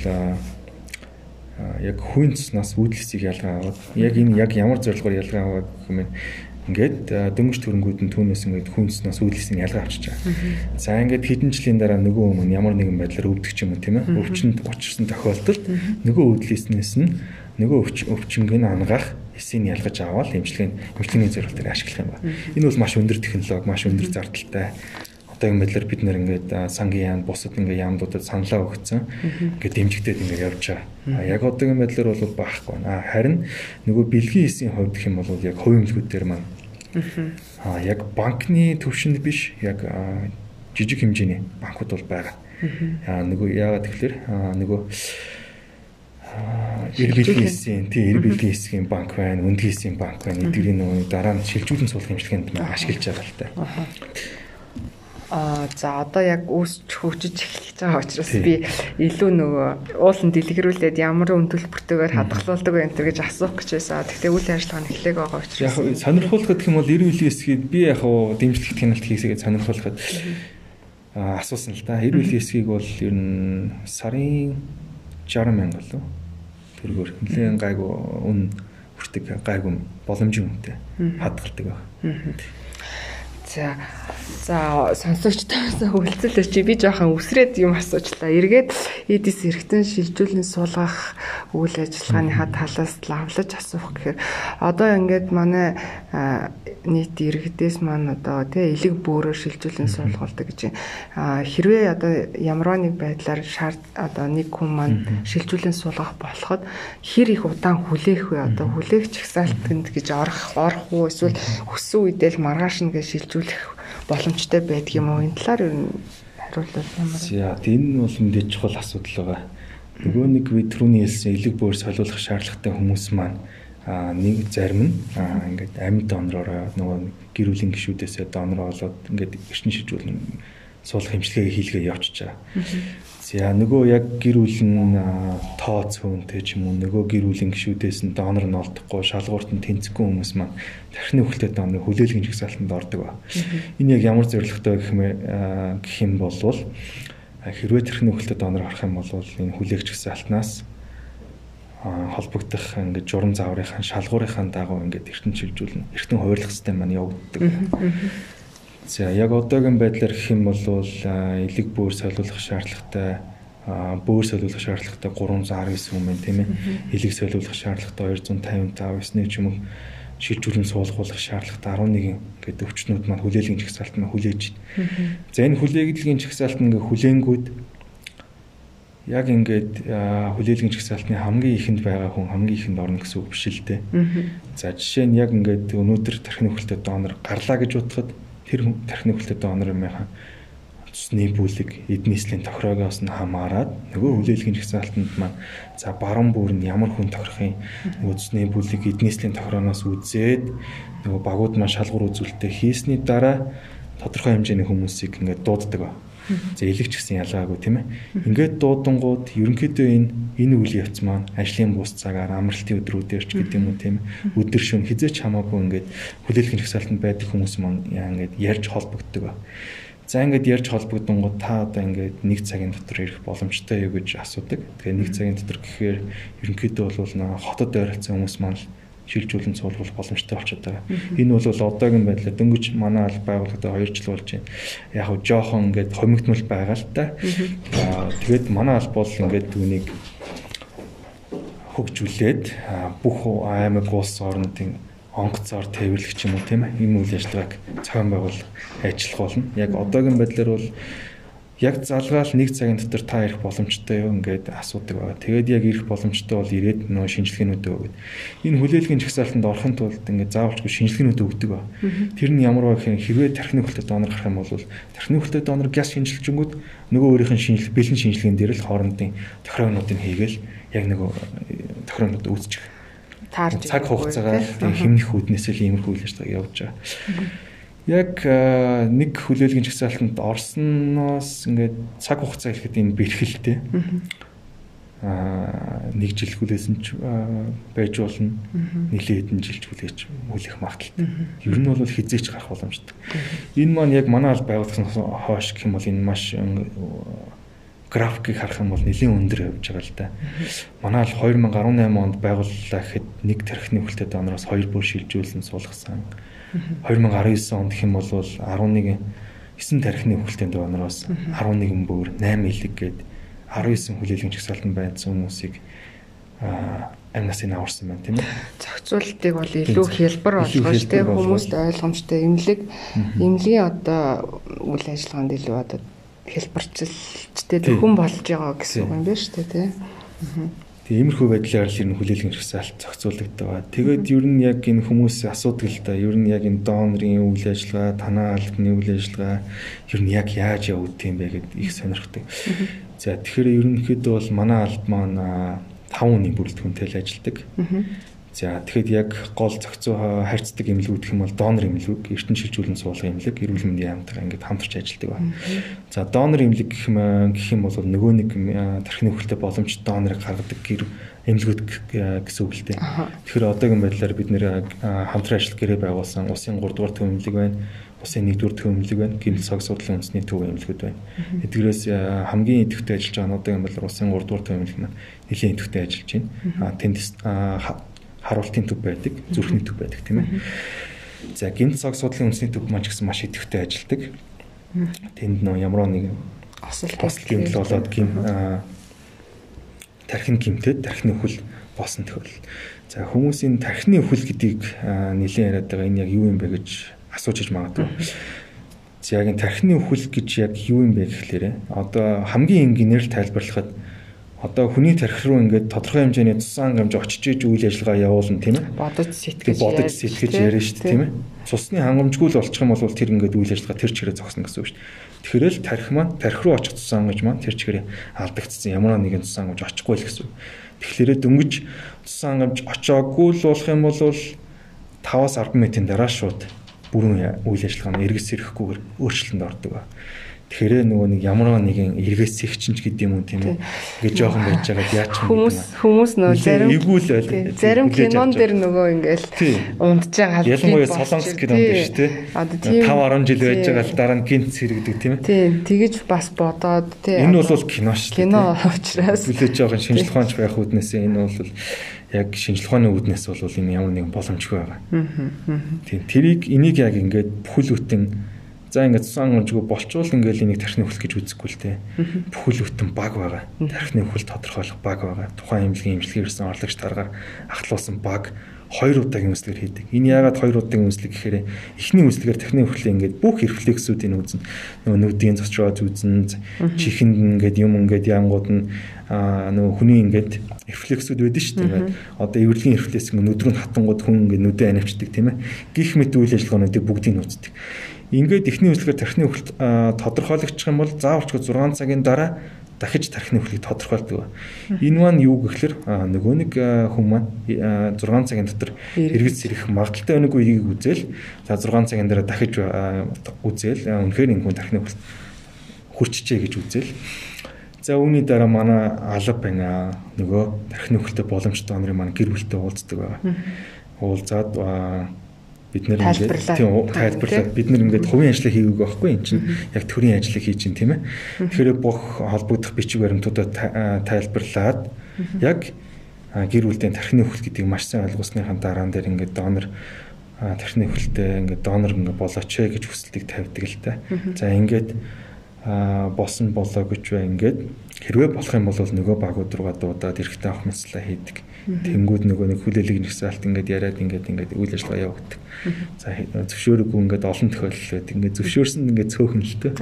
яг хүн цэснаас үүдэлсийг ялгаа аваад яг энэ яг ямар зорилгоор ялгаа аваад гэх юм ингээд дөнгөж төрөнгүүд нь түүнээс ингээд хүнснээс үйлсийн ялгаа авчиж байгаа. За ингээд хэдэн жилийн дараа нөгөө өмнө ямар нэгэн байдлаар өвдөх ч юм тийм ээ. Өвчнөд учирсан тохиолдолд нөгөө өвдлөөснөөс нь нөгөө өвчнөг нь ангаах эсийг ялгаж аваад эмчилгээний эмчилгээний зорилтоор ашиглах юм байна. Энэ бол маш өндөр технологи, маш өндөр зардалтай одоогийн байдлаар бид нэр ингээд сангийн яам бусад ингээд яамдуудад саналаа өгсөн. Ингээд дэмжигдээд ингээд явж байгаа. Яг одоогийн байдлаар бол баахгүй байна. Харин нөгөө бэлгийн эсийн хувьд гэх юм бол яг хувийн эмнэлгүүдээр маань Аа яг банкны төвшөнд биш яг жижиг хэмжээний банкуд бол байгаа. Аа нөгөө яагаад тэгэхээр нөгөө эр бэлгийн хэсгийн тий эр бэлгийн хэсгийн банк байна, өндгийн хэсгийн банк байна. Эдгэрийн нөгөө дараа нь шилжүүлэн суулгах хэмжлэгэнд ашиглаж байгаа л та. Аа за одоо яг үүсч хөгжиж эхлэж байгаа учраас би илүү нөгөө уулын дэлгэрүүлээд ямар үн төлбөртэйгээр хадгалуулдаг вэ гэж асуух гэж байсан. Гэхдээ үйл ажиллагаа нь эхлэх байгаа учраас. Яг сонирхуулах гэх юм бол 90 үеийн эсгийг би яг хуу дэмжлэгт хяналт хийсэгээ сонирхуулахад асуусан л да. 90 үеийн эсгийг бол ер нь сарын 60 мянга лөө тэргээр. Нэлээд гайгүй үн хүртэг гайгүй боломжийн үнэтэй хадгалдаг байна. За За сонсогчдоос үлцэл чи би жоохон үсрээд юм асуучлаа. Эргээд эдис эргэтэн шилжүүлэн суулгах үйл ажиллагааны хад талаас лавлаж асуух гэхээр одоо ингээд манай нийт иргэдээс маань одоо тий элэг бөөрөөр шилжүүлэн суулгуулдаг гэж хэрвээ одоо ямар нэг байдлаар шаард одоо нэг хүн маань шилжүүлэн суулгах болоход хэр их удаан хүлээх вэ? Одоо хүлээх чагсаалтанд гэж орох орох уу эсвэл өссөн үедээ л маргааш нь гэж шилжүүлэх боломжтой байдаг юм уу? Энэ талаар ер нь хариулвал ямар? За энэ бол мэдээж чухал асуудал байгаа. Нөгөө нэг би түрүүний хэлсэн элэг бөөр солиулах шаардлагатай хүмүүс маань а нэг зарим нь ингээд амьд донороор нөгөө гэр бүлийн гишүүдээсээ донор олоод ингээд эрчим шижүүлэн суулгах хэмжлэгээ хийлгээ явчихж байгаа. За нөгөө яг гэр бүл нь тооц хөөнтэй ч юм уу нөгөө гэр бүлийн гишүүдээс нь донор нь олдохгүй шалгуурт нь тэнцэхгүй хүмүүс маань тархины хөлтэй донор хүлээлгийн жагсаалтанд ордог ба. Энэ яг ямар зорилготой гэх юм гэх юм бол хэрвээ тархины хөлтэй донор орох юм бол энэ хүлээгч жагсаалтнаас холбогдох ингээд журам зааврынхаа шалгуурынхаа дагуу ингээд эртэн чиглүүлнэ. Эртэн хуваарлах систем маань явагддаг. За яг одоогийн байдлаар гэх юм бол элэг бөөр солиулах шаардлагатай бөөр солиулах шаардлагатай 319 хүн байна тийм ээ. Элэг солиулах шаардлагатай 255 9 ч юм уу шилжүүлэн суулгуулах шаардлагатай 11 гэдэг өвчнүүд маань хүлээлгийн жагсаалт нь хүлээж байна. За энэ хүлээлгийн жагсаалт нь ингээ хүлээнгүүд яг ингээд хүлээлгийн жагсаалтны хамгийн ихэнд байгаа хүн хамгийн ихэнд орно гэсэн үг биш л дээ. За жишээ нь яг ингээд өнөөдөр тархины хөлтөд донор гарлаа гэж бодоход тэр тархины хөлтөд онор юмхан цусны бүлэг эдний эслийн тохироогоос нь хамаарад нөгөө хүлээлгийн жагсаалтанд маань за баруун бүр нь ямар хүн тохирохын нөгөө цусны бүлэг эдний эслийн тохирооноос үзээд нөгөө багууд маань шалгуур үзүүлэлтээ хийсний дараа тодорхой хэмжээний хүмүүсийг ингээд дууддаг ба. За элэгч гэсэн ялгаагүй тийм ээ. Ингээд дуудангууд ерөнхийдөө энэ энэ үйл явц маань ажлын бус цагаар амралтын өдрүүдээр ч гэдэг юм уу тийм ээ. Өдөр шөнө хизээч хамаагүй ингээд хүлээлгийн жагсаалтанд байдаг хүмүүс маань ингээд ярьж холбогддог ба. За ингээд ярьж холбогдонгууд та одоо ингээд нэг цагийн дотор ирэх боломжтой юу гэж асуудаг. Тэгээ нэг цагийн дотор гэхээр ерөнхийдөө бол хотод ойролцсон хүмүүс маань л шилжүүлэн суулгах боломжтой болчиход байгаа. Энэ бол одоогийн байдлаар дөнгөж манай аль байгууллагад 2 жил болж байна. Яг хөө жоохон ингээд хомигдмал байгаа л та. Тэгээд манай аль бол ингээд түүнийг хөгжүүлээд бүх аймаг улс орнуудын онгоцоор тээвэрлэх юм уу тийм ээ энэ үйл ажиллагааг цаан байгуул ажиллах болно. Яг одоогийн байдлаар бол яг залгаал нэг цагийн дотор та ирэх боломжтой юу ингээд асуудаг байгаа. Тэгээд яг ирэх боломжтой бол ирээд нөө шинжилгээнүүдээ өгöd. Энэ хүлээлгийн жагсаалтанд орохын тулд ингээд заавалчгүй шинжилгээнүүд өгдөг ба. Тэр нь ямар ба гэхээр хэрвээ тархины хөлтөд донор гарах юм бол тархины хөлтөд донор гяс шинжилжэнгүүд нөгөө өөрийнх нь шинжлэх бэлэн шинжилгээнд дээр л хоорондын тохироонуудыг хийгээл яг нөгөө э, тохироонууд үүсчих. Таарж цаг хугацаагаар хэмнэх үүднээс л иймэрхүү үйл ажиллагаа явж байгаа яг нэг хүлээлгийн жагсаалтанд орсноос ингээд цаг хугацаа хэлэхэд энэ бэрхэлтэй. Аа нэг жил хүлээсэн ч байж болно. Нилээ хэдэн жилч хүлээж хүлээх магадaltaй. Ер нь бол хизээч гарах боломжтой. Энэ маань яг манай аль байгууллагаас хойш гэх юм бол энэ маш графикийг харах юм бол нэлийн өндөр явж байгаа л да. Манай л 2018 онд байгууллаа гэхэд нэг тархины хөлтөд оноос 2 бүр шилжүүлсэн суулгасан. 2019 онд юм бол 11 9 тархины хөлтөнд оноос 11 бүр 8 элэг гээд 19 хүлээлгийн чагсаалтанд байсан хүмүүсийг амнаас энэ аварсан байна тийм ээ. Зохицуултыг бол илүү хялбар болгож тийм хүмүүст ойлгомжтой эмнэлэг. Эмнэлгийн одоо үйл ажиллагаанд илүү одоо хэлбэрчилжтэй хүн болж байгаа гэсэн үг юм байна шүү дээ тийм. Тэгээ иймэрхүү байдлаар л ер нь хүлээлгийн жагсаалт зохицуулагддаг. Тэгээд ер нь яг энэ хүмүүс асуудаг л да. Ер нь яг энэ донорын үйл ажиллагаа, танаа албаны үйл ажиллагаа ер нь яг яаж явагддаг юм бэ гэдээ их сонирхдаг. За тэгэхээр ерөнхийдөө бол манай албан маань 5 хүний бүрэлдэхүүнтэй л ажилладаг. За тэгэхэд яг гол зохицоо харьцдаг имлэг гэх юм бол донор имлэг, эрдэнэ шилжүүлэн суулгах имлэг, эрүүл мэндийн яамтайгаа ингээд хамтарч ажилладаг байна. За донор имлэг гэх юм гэх юм бол нөгөө нэг тархины хөлтэй боломж донорыг гаргадаг гэр эмнэлгүүд гэсэн үг л дээ. Тэгэхээр одоогийн байдлаар бид нэр хамтран ажил гэрээ байгуулсан усын 3 дугаар төв эмнэлэг байна. Усын 1 дугаар төв эмнэлэг байна. Гэмэл цаг судлалын үндэсний төв эмнэлгүүд байна. Эдгээрээс хамгийн идэвхтэй ажиллаж байгаа нь одоогийн байдлаар усын 3 дугаар төв эмнэлэг маань нэлийн идэвхтэй ажиллаж байна. Тэнд харуултын төв байдаг, зүрхний төв байдаг тийм ээ. За гэмэл цаг судлалын үндэсний төв маань ч гэсэн маш идэвхтэй ажилладаг. Тэнд нөө ямар нэгэн осол гэмэл болоод гэм тархин гимтэд тархины өхөл болсон тохиолдол. За хүмүүсийн тархины өхөл гэдгийг нэлийн яриад байгаа энэ яг юу юм бэ гэж асууж иж магадгүй. Яг энэ тархины өхөл гэж яг юу юм бэ гэхлээрэ одоо хамгийн энгийнээр тайлбарлахад одоо хүний тархи руу ингээд тодорхой хэмжээний цусан хангамж очиж иж үйл ажиллагаа явуулна тийм ээ. Бодож сэтгэж бодож сэтгэж яриа шүү дээ тийм ээ. Цусны хангамжгүй л болчих юм бол тэр ингээд үйл ажиллагаа тэр чигээр зогсно гэсэн үг шүү дээ. Тэгэхээр л тарих маань тарих руу очих цусан гэж маань тэр чигээр алдагдсан ямар нэгэн цусан гэж очихгүй л гэсэн. Тэгэхээр дөнгөж цусан гамж очоогүй л болох юм бол 5-аас 10 минутын дараа шууд бүрэн үйл ажиллагаа нь эргэс ирэхгүйгээр өөрчлөлтөнд ордог ба. Тэгэхээр нөгөө нэг ямар нэгэн эргээс ихчинч гэдэг юм уу тийм үү. Ингээ жоохон байж байгаа яач юм хүмүүс хүмүүс нөө зарим эвгүй л байл. Зарим кинон дэр нөгөө ингээл унтж байгаа ялангуяа солонгос юм биш тий. Одоо тийм 5 10 жил байж байгаа л дараа нь гинт сэргдэг тийм ээ. Тийм тэгэж бас бодоод тий. Энэ бол кино шүү дээ. Кино учраас үлээж жоохон шинжлэх ухаанч байх үүднээс энэ бол яг шинжлэх ухааны үүднээс бол энэ ямар нэгэн боломжгүй байгаа. Аа. Тийм тэрийг энийг яг ингээд бүхэл бүтэн За ингээд цусан онжгүй болчвол ингээд энийг тархины хөлт гэж үзэхгүй л те. Бүхэл бүтэн баг байгаа. Тархины хөлт тодорхойлох баг байгаа. Тухайн эмнэлгийн эмчилгээ ирсэн орлогч дараагаар ахлуулсан баг хоёр удаагийн үслэгээр хийдэг. Энэ яагаад хоёр удаагийн үслэг гэхээр эхний үслэгээр тархины хөлөө ингээд бүх рефлексүүдийг үүснэ. Нөгөө нүдийн цочроод үүснэ. Чихэнд ингээд юм ингээд янгууд нь нөгөө хүний ингээд рефлексүүд байдаг шүү дээ. Одоо эвэрлэгийн рефлекс ингээд нүдрүүнд хатангууд хүн ингээд нүдэ анивчдаг тийм ээ. Гих мэт үйл ажиллагаануудыг бүгдийг нь үздэг. Ингээд эхний үслэгээр тархины өхөлт тодорхойлогдчих юм бол заавалчгүй 6 цагийн дараа дахиж тархины өхлийг тодорхойлдог. Энэ маань юу гэхэлэр нөгөө нэг хүн маань 6 цагийн дотор эргэж сэрэх магадaltaй байныг үеийг үзэл за 6 цагийн дараа дахиж үзэл үнэхээр энэ хүн тархины өхөлт хүрчжээ гэж үзэл. За үүний дараа манай алба байна. Нөгөө тархины өхөлтөй боломжтой онрын маань гэр бүлтэй уулздаг байгаа. Уулзаад бид нэр ингээд тийм тайлбарлаад бид нэр ингээд хувийн ажлыг хийгээг байхгүй юм чинь яг төрийн ажлыг хийж чинь тийм ээ. Тэгэхээр бүх холбогдох бичиг баримтуудаа тайлбарлаад яг гэр бүлийн тархины хөлт гэдгийг маш сайн ойлгосныхан дараа дээр ингээд донор тархины хөлтэй ингээд донор ингээд болооч ээ гэж хүсэлтийг тавьдаг л та. За ингээд босон болоо гэж бай ингээд хэрвээ болох юм бол нөгөө багууд руугаа дуудаад эрэхтэй авах мэтлээ хийдэг. Тэнгүүд нөгөө нэг хүлээлэг нэгсэлт ингээд яриад ингээд ингээд үйл ажиллагаа явагддаг. За зөвшөөрөггүй ингээд олон тохиолдол байдаг. Ингээд зөвшөөрсөн ингээд цөөхөн л төө.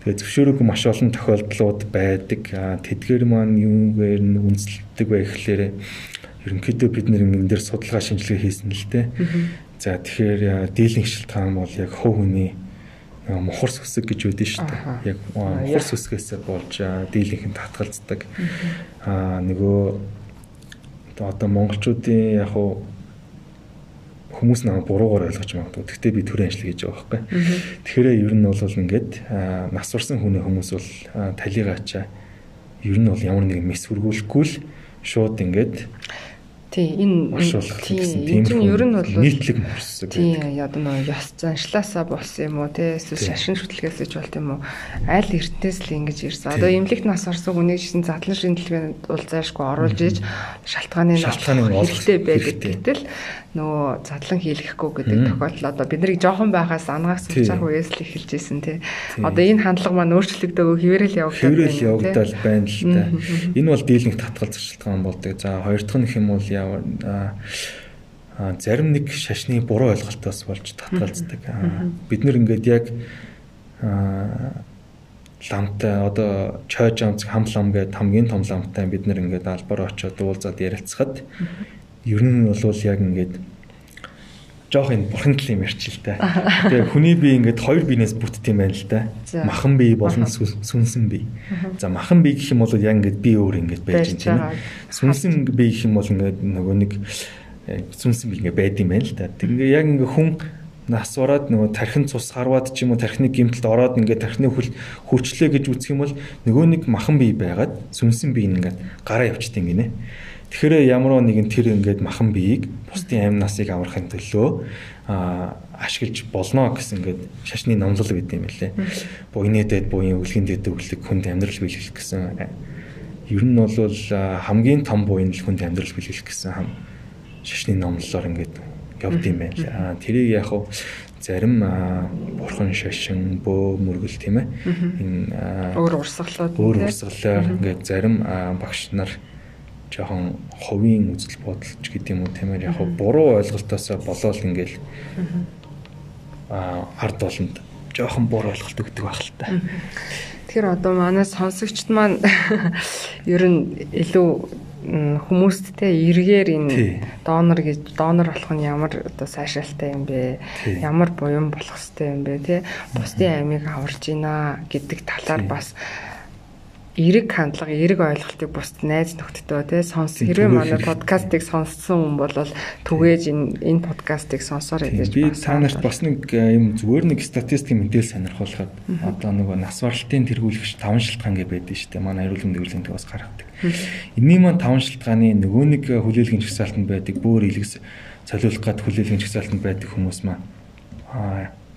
Тэгээ зөвшөөрөөгүй маш олон тохиолдлууд байдаг. Тэдгээр маань юугээр нь үнэлдэг вэ гэхлээр ерөнхийдөө бид нэр энэ дээр судалгаа шинжилгээ хийсэн л дээ. За тэгэхээр дийлэнх шилтгаан бол яг хов хүний мухар сүсэг гэж үүдэн шүү дээ. Яг мухар сүсгээс болж дийлэнхэнд татгалздаг. Аа нөгөө одоо монголчуудын яг хуу хүмүүс намайг буруугаар ойлгож магадгүй. Гэхдээ би төрийн ажил хийж байгаа байхгүй. Тэгэхээр ер нь бол ингээд нас урсан хүний хүмүүс бол талигаачаа ер нь бол ямар нэгэн мэс хүргүүлэхгүй л шууд ингээд Тий, энэ тийм ер нь бол нийтлэг мөрсөг. Тий, яа одоо нөө ёс заншлаасаа болсон юм уу те эсвэл шашин шүтлгээс ч болт юм уу? Аль эртнээс л ингэж ирсэн. Одоо эмнэлэгт нас орсон хүнийг шин задлан шинжилгээнд уулзаашгүй оруулж иж шалтгааны шалтгааны хэрэгтэй байдаг. гэтэл нөгөө задлан хийлгэхгүй гэдэг тохиолдол одоо бид нарыг жоохон байхаас ангаас цуцаах үеэс л эхэлж исэн тий. Одоо энэ хандлага маань өөрчлөгдөөгүй хэвээрэл явагдаад байна. Хэвээрэл явагдал байна л та. Энэ бол дийлэнх татгалзах шалтгаан болдог. За хоёр дахь нь юм бол яа зарим нэг шашны буруу ойлголтоос болж татгалздаг. Бид нэр ингээд яг ламтай одоо чойж амц хам лам гэдэг хамгийн том ламтай бид нэр ингээд албаар очиод уулзаад ярилцахад ер нь бол яг ингээд жоох энэ бурхан талын ярьч л та. Тэгээ хүний бие ингээд хоёр биенээс бүтд юм байна л да. Махан бие болон сүнсэн бие. За махан бие гэх юм бол яг ингээд бие өөр ингээд байж байна тийм ээ. Сүнсэн бие гэх юм бол ингээд нөгөө нэг сүнсэн би ингээ байд юм байна л да. Тэгээ яг ингээ хүн нас ороод нөгөө тархин цус харваад ч юм уу тархины гимтэлд ороод ингээд тархины хөл хөрчлөө гэж үзэх юм бол нөгөө нэг махан бие байгаад сүнсэн бие ингээд гараа явчихдээ гинэ. Тэгэхээр ямар нэгэн тэр ингээд махан биеийг бусдын амь насыг аврахын төлөө ашиглаж болно гэсэн ингээд шашны номлол гэдэг юм лээ. Буйнэдэд буян үлгэн дэд өглөг хүнд амьдрал биелэх гэсэн. Ер нь бол хамгийн том буян л хүнд амьдрал биелэх гэсэн хам шашны номлолоор ингээд явд юм байна л. Аа тэрийг яг хав зарим бурхан шашин бөө мөргөл тийм ээ. Энэ өөр урсгалууд өөр урсгалаар ингээд зарим багш нар жоохон ховийн үзэл бодолч гэдэг юм уу тийм ээ яг буруу ойлголтоосоо болоод ингээл аа ард олонд жоохон буруу ойлголт өгдөг байх л та. Тэгэхээр одоо манай сонсогчд маань [laughs] ер нь илүү хүмүүст те эргээр энэ донор гэж донор болох нь ямар одоо сайшаалтай юм бэ? Ямар буян болох хэвтэй юм бэ те? Бусдын амийг аварж гинэ гэдэг талаар бас эрэг хандлага, эрэг ойлголтыг бусд найз нөхдөдөө тий сонс. Хэрвээ манай подкастыг сонссон хүн бол түгээж энэ энэ подкастыг сонсоорой гэж би та нарт бас нэг э, юм зүгээр нэг статистикийн мэдээлэл сонирхолтой одоо нөгөө нас баралтын тэргүүлэгч 5 шилтгаан гэ байдаг шүү дээ. Манай эрүүл мэндийн хөтөлбөрийн төвөөс гаргадаг. Энийн маань 5 шилтгааны нөгөө нэг э, хүлээлгийн жагсаалтанд байдаг бүр илгэс солиулах гад хүлээлгийн жагсаалтанд байдаг хүмүүс маань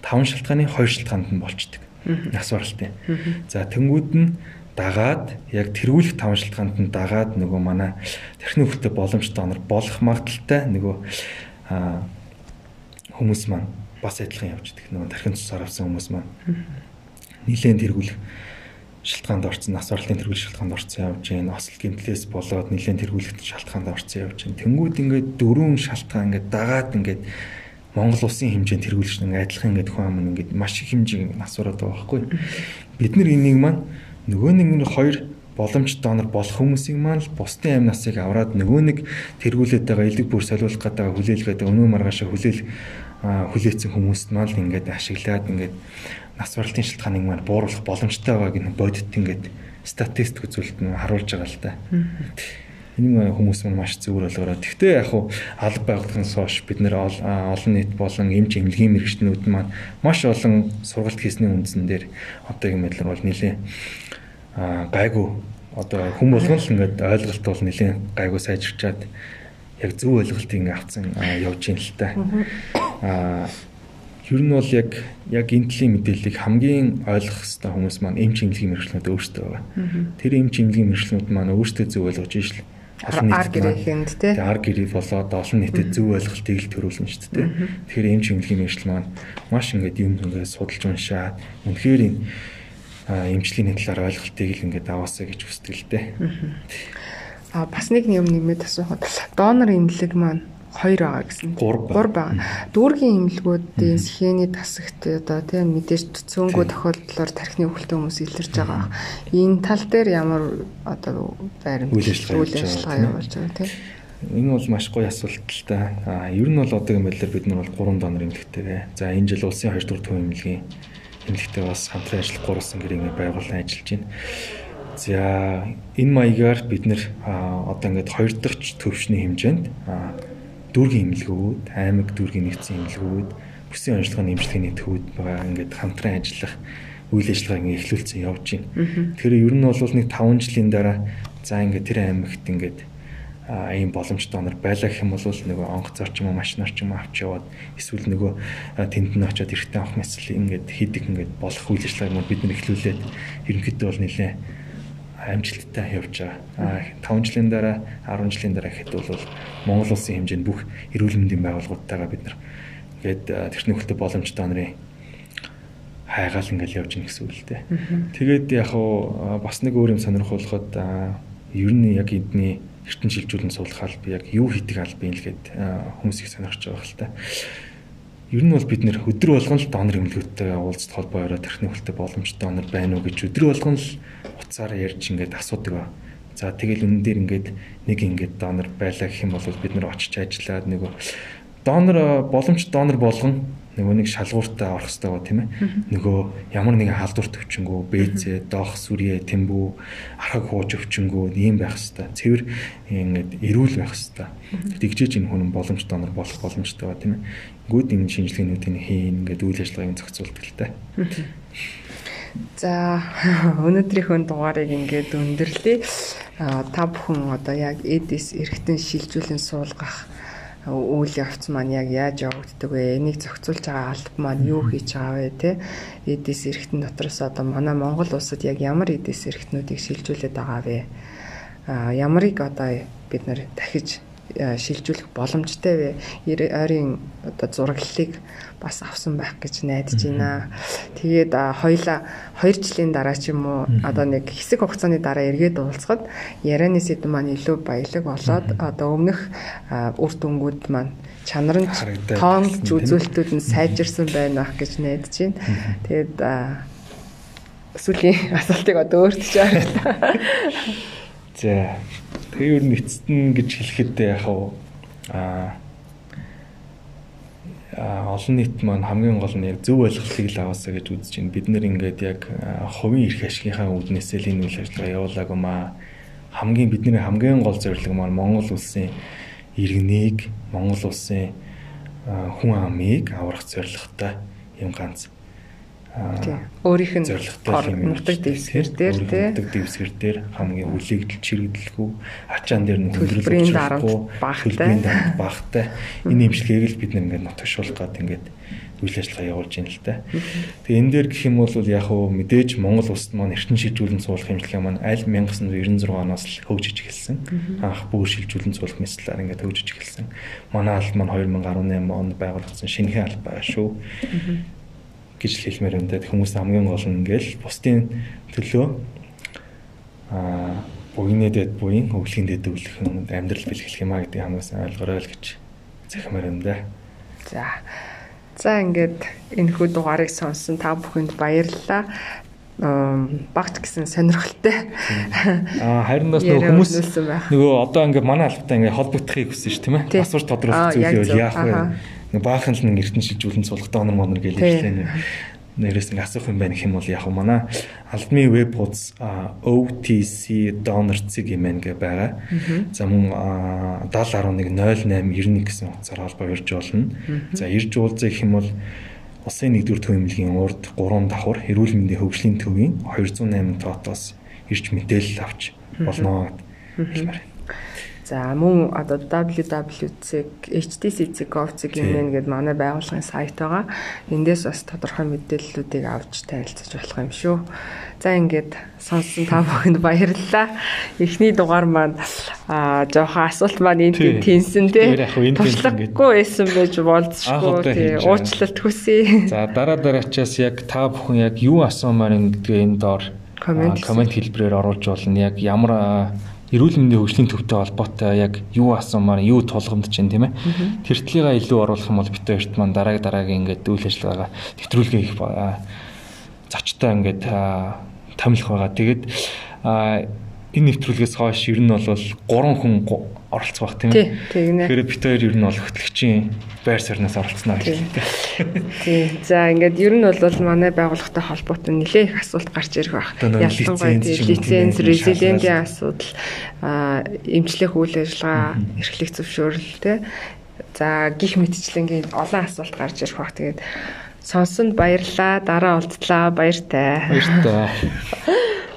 5 шилтгааны 2 шилтгаанд нь болчдөг. Нас баралтын. За тэнгууд нь дагаад яг тэргүүлэх тавшилтгаанд нь дагаад нөгөө манай тархины хөлтэй боломжтой онор болох магадaltaй нөгөө хүмүүс маань бас адилхан явждаг нөгөө тархин цусаар авсан хүмүүс маань нилээн тэргүүлэх шалтгаанд орсон нас орлын тэргүүлэх шалтгаанд орсон явж гин осол гэмтлээс болоод нилээн тэргүүлэх шалтгаанд орсон явж гин тэнгууд ингээд дөрвөн шалтгаан ингээд дагаад ингээд Монгол улсын хэмжээнд тэргүүлж нэг адилхан ингээд хүн ам ингээд маш их хэмжээ нас ороод байгаа байхгүй. Бид нар энийг маань нөгөө нэг нь хоёр боломж донор болох хүмүүсийн маань л бусдын амь насыг аваад нөгөө нэг тэргүүлээд байгаа элэг бүр солиулах гэдэг хүлээлгээд өнөө маргаашаа хүлээл хүлээсэн хүмүүст маань л ингээд ашиглаад ингээд нас баралтын шалтгааныг маань бууруулах боломжтой байгааг нь бодит ингээд статистик үзүүлэлт нь харуулж байгаа л да. Энэ хүмүүс маань маш зөвөр болгороо. Гэхдээ яг хуу алба байгууллагын соош бид нэр олон нийт болон эмч эмнэлгийн мэрэгчнүүд маань маш олон сургалт хийсний үндсэн дээр одоогийн мэдлэр бол нэлээд гайгүй одоо хүм болгон л ингээд ойлголт бол нэлээд гайгүй сайжирчаад яг зөв ойлголтыг авцсан явж ийн л та. Аа ер нь бол яг яг энэ төрлийн мэдээллийг хамгийн ойлгох хэвээр хүмүүс маань эмч имлэгийн мэрэгчлүүд өөрсдөө байгаа. Тэр эмч имлэгийн мэрэгчлүүд маань өөрсдөө зөв ойлгож ижил олон нийт гэрэхэнд тий. Ар гэрээ болоод олон нийтэд зөв ойлголтыг л төрүүлнэ шүү дээ. Тэгэхээр эмч имлэгийн мэрэгчл маань маш ингээд юм ингээд судалж уншаад үнэхээр энэ эмчлийн талаар ойлголтыг л ингээд аваасаа гэж хүсдэг л дээ. А бас нэг юм нэмээд асуухад донор имлэг маань хоёр байгаа гэсэн. Гур байгаа. Дүүргийн имлгүүдийн схений тасагт одоо тийм мэдээж цөөнгөө тохиолдлоор тархины өвөлтөө хүмүүс илэрж байгаа. Энэ тал дээр ямар одоо байрны үйл ажиллагаа явуулж байгаа тийм. Энэ бол маш гоё асуулт л та. А ер нь бол одоо юм байдлаар бид нар бол 3 донор имлэгтэй. За энэ жил улсын 2 дугаар төв имлэгийн эмнэлэгтэй бас хамтран ажиллах гурван гэрээ байгуулан ажиллаж байна. За энэ маягаар бид нэр одоо ингээд хоёр дахь төвшний хэмжээнд дүүргийн эмнэлгүүд, аймаг дүүргийн нэгдсэн эмнэлгүүд, бүсийн онцлогын эмчилгээний төвүүд байгаа ингээд хамтран ажиллах үйл ажиллагаа ингээд эхлүүлсэн явж байна. Тэгэхээр ер нь бол нэг 5 жилийн дараа за ингээд тэр аймагт ингээд ийм боломжтой донор байлаа гэх юм бол нөгөө онгоцоор ч юм уу машинаар ч юм уу авч яваад эсвэл нөгөө тэнд нь очиод эргэтэн авах мэсэл ингээд хийдэг ингээд болох үйл ажиллагааг бид нар эхлүүлээд ерөнхийдөө бол нэлээ амжилттай явж байгаа. 5 жилийн дараа 10 жилийн дараа гэхэд бол Монгол улсын хэмжээнд бүх эрүүл мэндийн байгууллагуудтайгаа бид нар ингээд тэрхний хөлтөй боломжтой донорын хайгаал ингээл явж гин гэсэн үг л дээ. Тэгээд яг бас нэг өөр юм сонирхолтой ер нь яг эдний эртэн шилжүүлэн суулгахаар би яг юу хийдэг албан л гээд хүмүүсийг сонирхож байгаа хэл та. Ер нь бол бид нэр өдөр болгон л донор эмнэлгүүдтэй уулзалт холбоо ороод тархины хөлтэй боломжтой донор байна уу гэж өдөр болгон л утсаараа ярьж ингээд асуудаг ба. За тэгэл үнэн дээр ингээд нэг ингээд донор байлаа гэх юм бол бид нэр очиж ажиллаад нөгөө донор боломж донор болгон нөгөө нэг шалгууртаа орох хэрэгтэй гоо тийм ээ. Нөгөө ямар нэгэн халдварт өвчнгөө, бэзээ, доох, сүрье, тэмбүү, архаг хууж өвчнгөө ийм байх хэрэгтэй. Цэвэр ингээд эрүүл байх хэрэгтэй. Тэгжээж энэ хүн боломж донор болох боломжтой ба тийм ээ. Гүүд энэ шинжилгээнүүдийн хийн ингээд үйл ажиллагааг зохицуулдаг л та. За [laughs] өнөөдрийнхөө дугаарыг ингээд өндөрлөе. Та бүхэн одоо яг эдис эргэтэн шилжүүлэн суулгах үйл явц маань яг яаж явагддаг вэ? Энийг зохицуулж байгаа алба маань юу хийж байгаа вэ те? Эдис эргэтэн дотроос одоо манай Монгол улсад яг ямар эдис эргэтнүүдийг шилжүүлээд байгаа вэ? А ямарыг одоо бид нэр дахиж шилжүүлэх боломжтой вэ? ойрын одоо зураглалыг бас авсан байх гэж найдаж байна. Тэгээд хоёла 2 жилийн дараа ч юм уу одоо нэг хэсэг хугацааны дараа эргээд уулзахад ярианы сэдв маань илүү баялаг болоод одоо өмнөх үр дүнгууд маань чанар нь тоонч үзүүлэлтүүд нь сайжирсан байна гэж найдаж байна. Тэгээд сүүлийн асуултыг одоо өөртөө чаарлаа. [laughs] За тэгээ ер нь эцэст нь гэж хэлэхэд яг аа олон нийт маань хамгийн гол нь яг зөв ойлголтыг л аваасаа гэж үзэж байна. Бид нэр ингээд яг хувийн эрх ашигынхаа үүднээсээ л энэ үйл ажиллагаа явуулаагүй маа. Хамгийн бидний хамгийн гол зорилго маань Монгол улсын иргэнийг, Монгол улсын хүн амыг аврах зорилготой юм ганц өөрийнх нь нутаг дэвсгэр дээр тий. нутаг дэвсгэр дээр хамгийн үлэгдэл чирэгдэлгүй ачаан дээр нь хөндрөл дарамт багтай. багтай. Энэ имчилгээг л бид нэг ингээд нотгшуулах гад ингээд үйл ажиллагаа явуулж байна л та. Тэгээ энэ дээр гэх юм бол яг хөө мэдээж Монгол улсад маань эрчим шилжүүлэн суулгах имчилгээ маань аль 1996 оноос л хөгжиж эхэлсэн. Анх бүр шилжүүлэн суулгах мэтлээр ингээд хөгжиж эхэлсэн. Манай албан маань 2018 онд байгуулагдсан шинэхэн албаа шүү гэж хэлмээр байна. Тэг хүмүүс хамгийн гол нь ингээл бусдын төлөө аа буйны дэд буйн өвлөгийн дэд өвлөх амьдрал бэлгэлэх юм а гэдэг хамаас ойлгорой л гэж захимаар юм да. За. За ингээд энэ хүү дугаарыг сонсон та бүхэнд баярлалаа багч гэсэн сонирхолтой. Аа харин бас нөгөө хүмүүс нөгөө одоо ингээд манай албатай ингээд холбогдохыг хүсэж ш тийм ээ. Асууж тодруулах зүйл яах вэ? Баахан л нэг эрдэнэ шилжүүлэн суулгах донор монор гэж хэлсэн. Нэрээс нэг асуух юм байна гэх юм бол яг манай албаны веб хуудас OTC donor цэг юм байна гэ байгаа. За мөн 70110891 гэсэн утсаар холбоо ирж болно. За ирж уулзах юм бол Улсын 1-р төв эмнэлгийн урд 3 давхар эрүүл мэндийн хөгжлийн төвийн 208 тоотоос ирж мэдээлэл авч болно хэлмээр. За мөн одоо www.htc.gov.cg юм гээд манай байгууллагын сайт байгаа. Эндээс бас тодорхой мэдээллүүдийг авч танилцж болох юм шүү. За ингээд сонссон та бүхэнд баярлалаа. Эхний дугаар маань аа жоохон асуулт маань энд тэнсэн тий. Туршлагагүй байсан байж болцсохгүй тий. Уучлалт хүсье. За дараа дараачаас яг та бүхэн яг юу асуумаар гэдгээ энэ доор коммент хэлбэрээр оруулж болно. Яг ямар эрүүл мэндийн хөгжлийн төвтэй холбоотой яг юу асуумаар юу тулгамдж чинь тийм ээ. Тэр тлийга илүү оруулах юм бол бид хоёрт маань дарааг дараагийн ингээд үйл ажиллагаагаа нэвтрүүлгээ их зочтой ингээд томилох байгаа. Тэгээд энэ нэвтрүүлгээс хойш ер нь бол 3 хүн оролцох бах тийм ээ. Тэгэхээр бид хоёр ер нь бол хөтлөгчийн байр сууриас оролцсноо гэх юм. Тий. За ингээд ер нь бол манай байгууллагатай холбоотой нэлээ их асуулт гарч ирэх байх. Ялангуяа лиценз, резидентийн асуудал, эмчлэх үйл ажиллагаа, эрхлэх зөвшөөрөл тий. За гих мэтчлэнгийн олон асуулт гарч ирэх байх. Тэгээд сонсонд баярлалаа. Дараа уулзлаа. Баяртай. Баяртай. [laughs]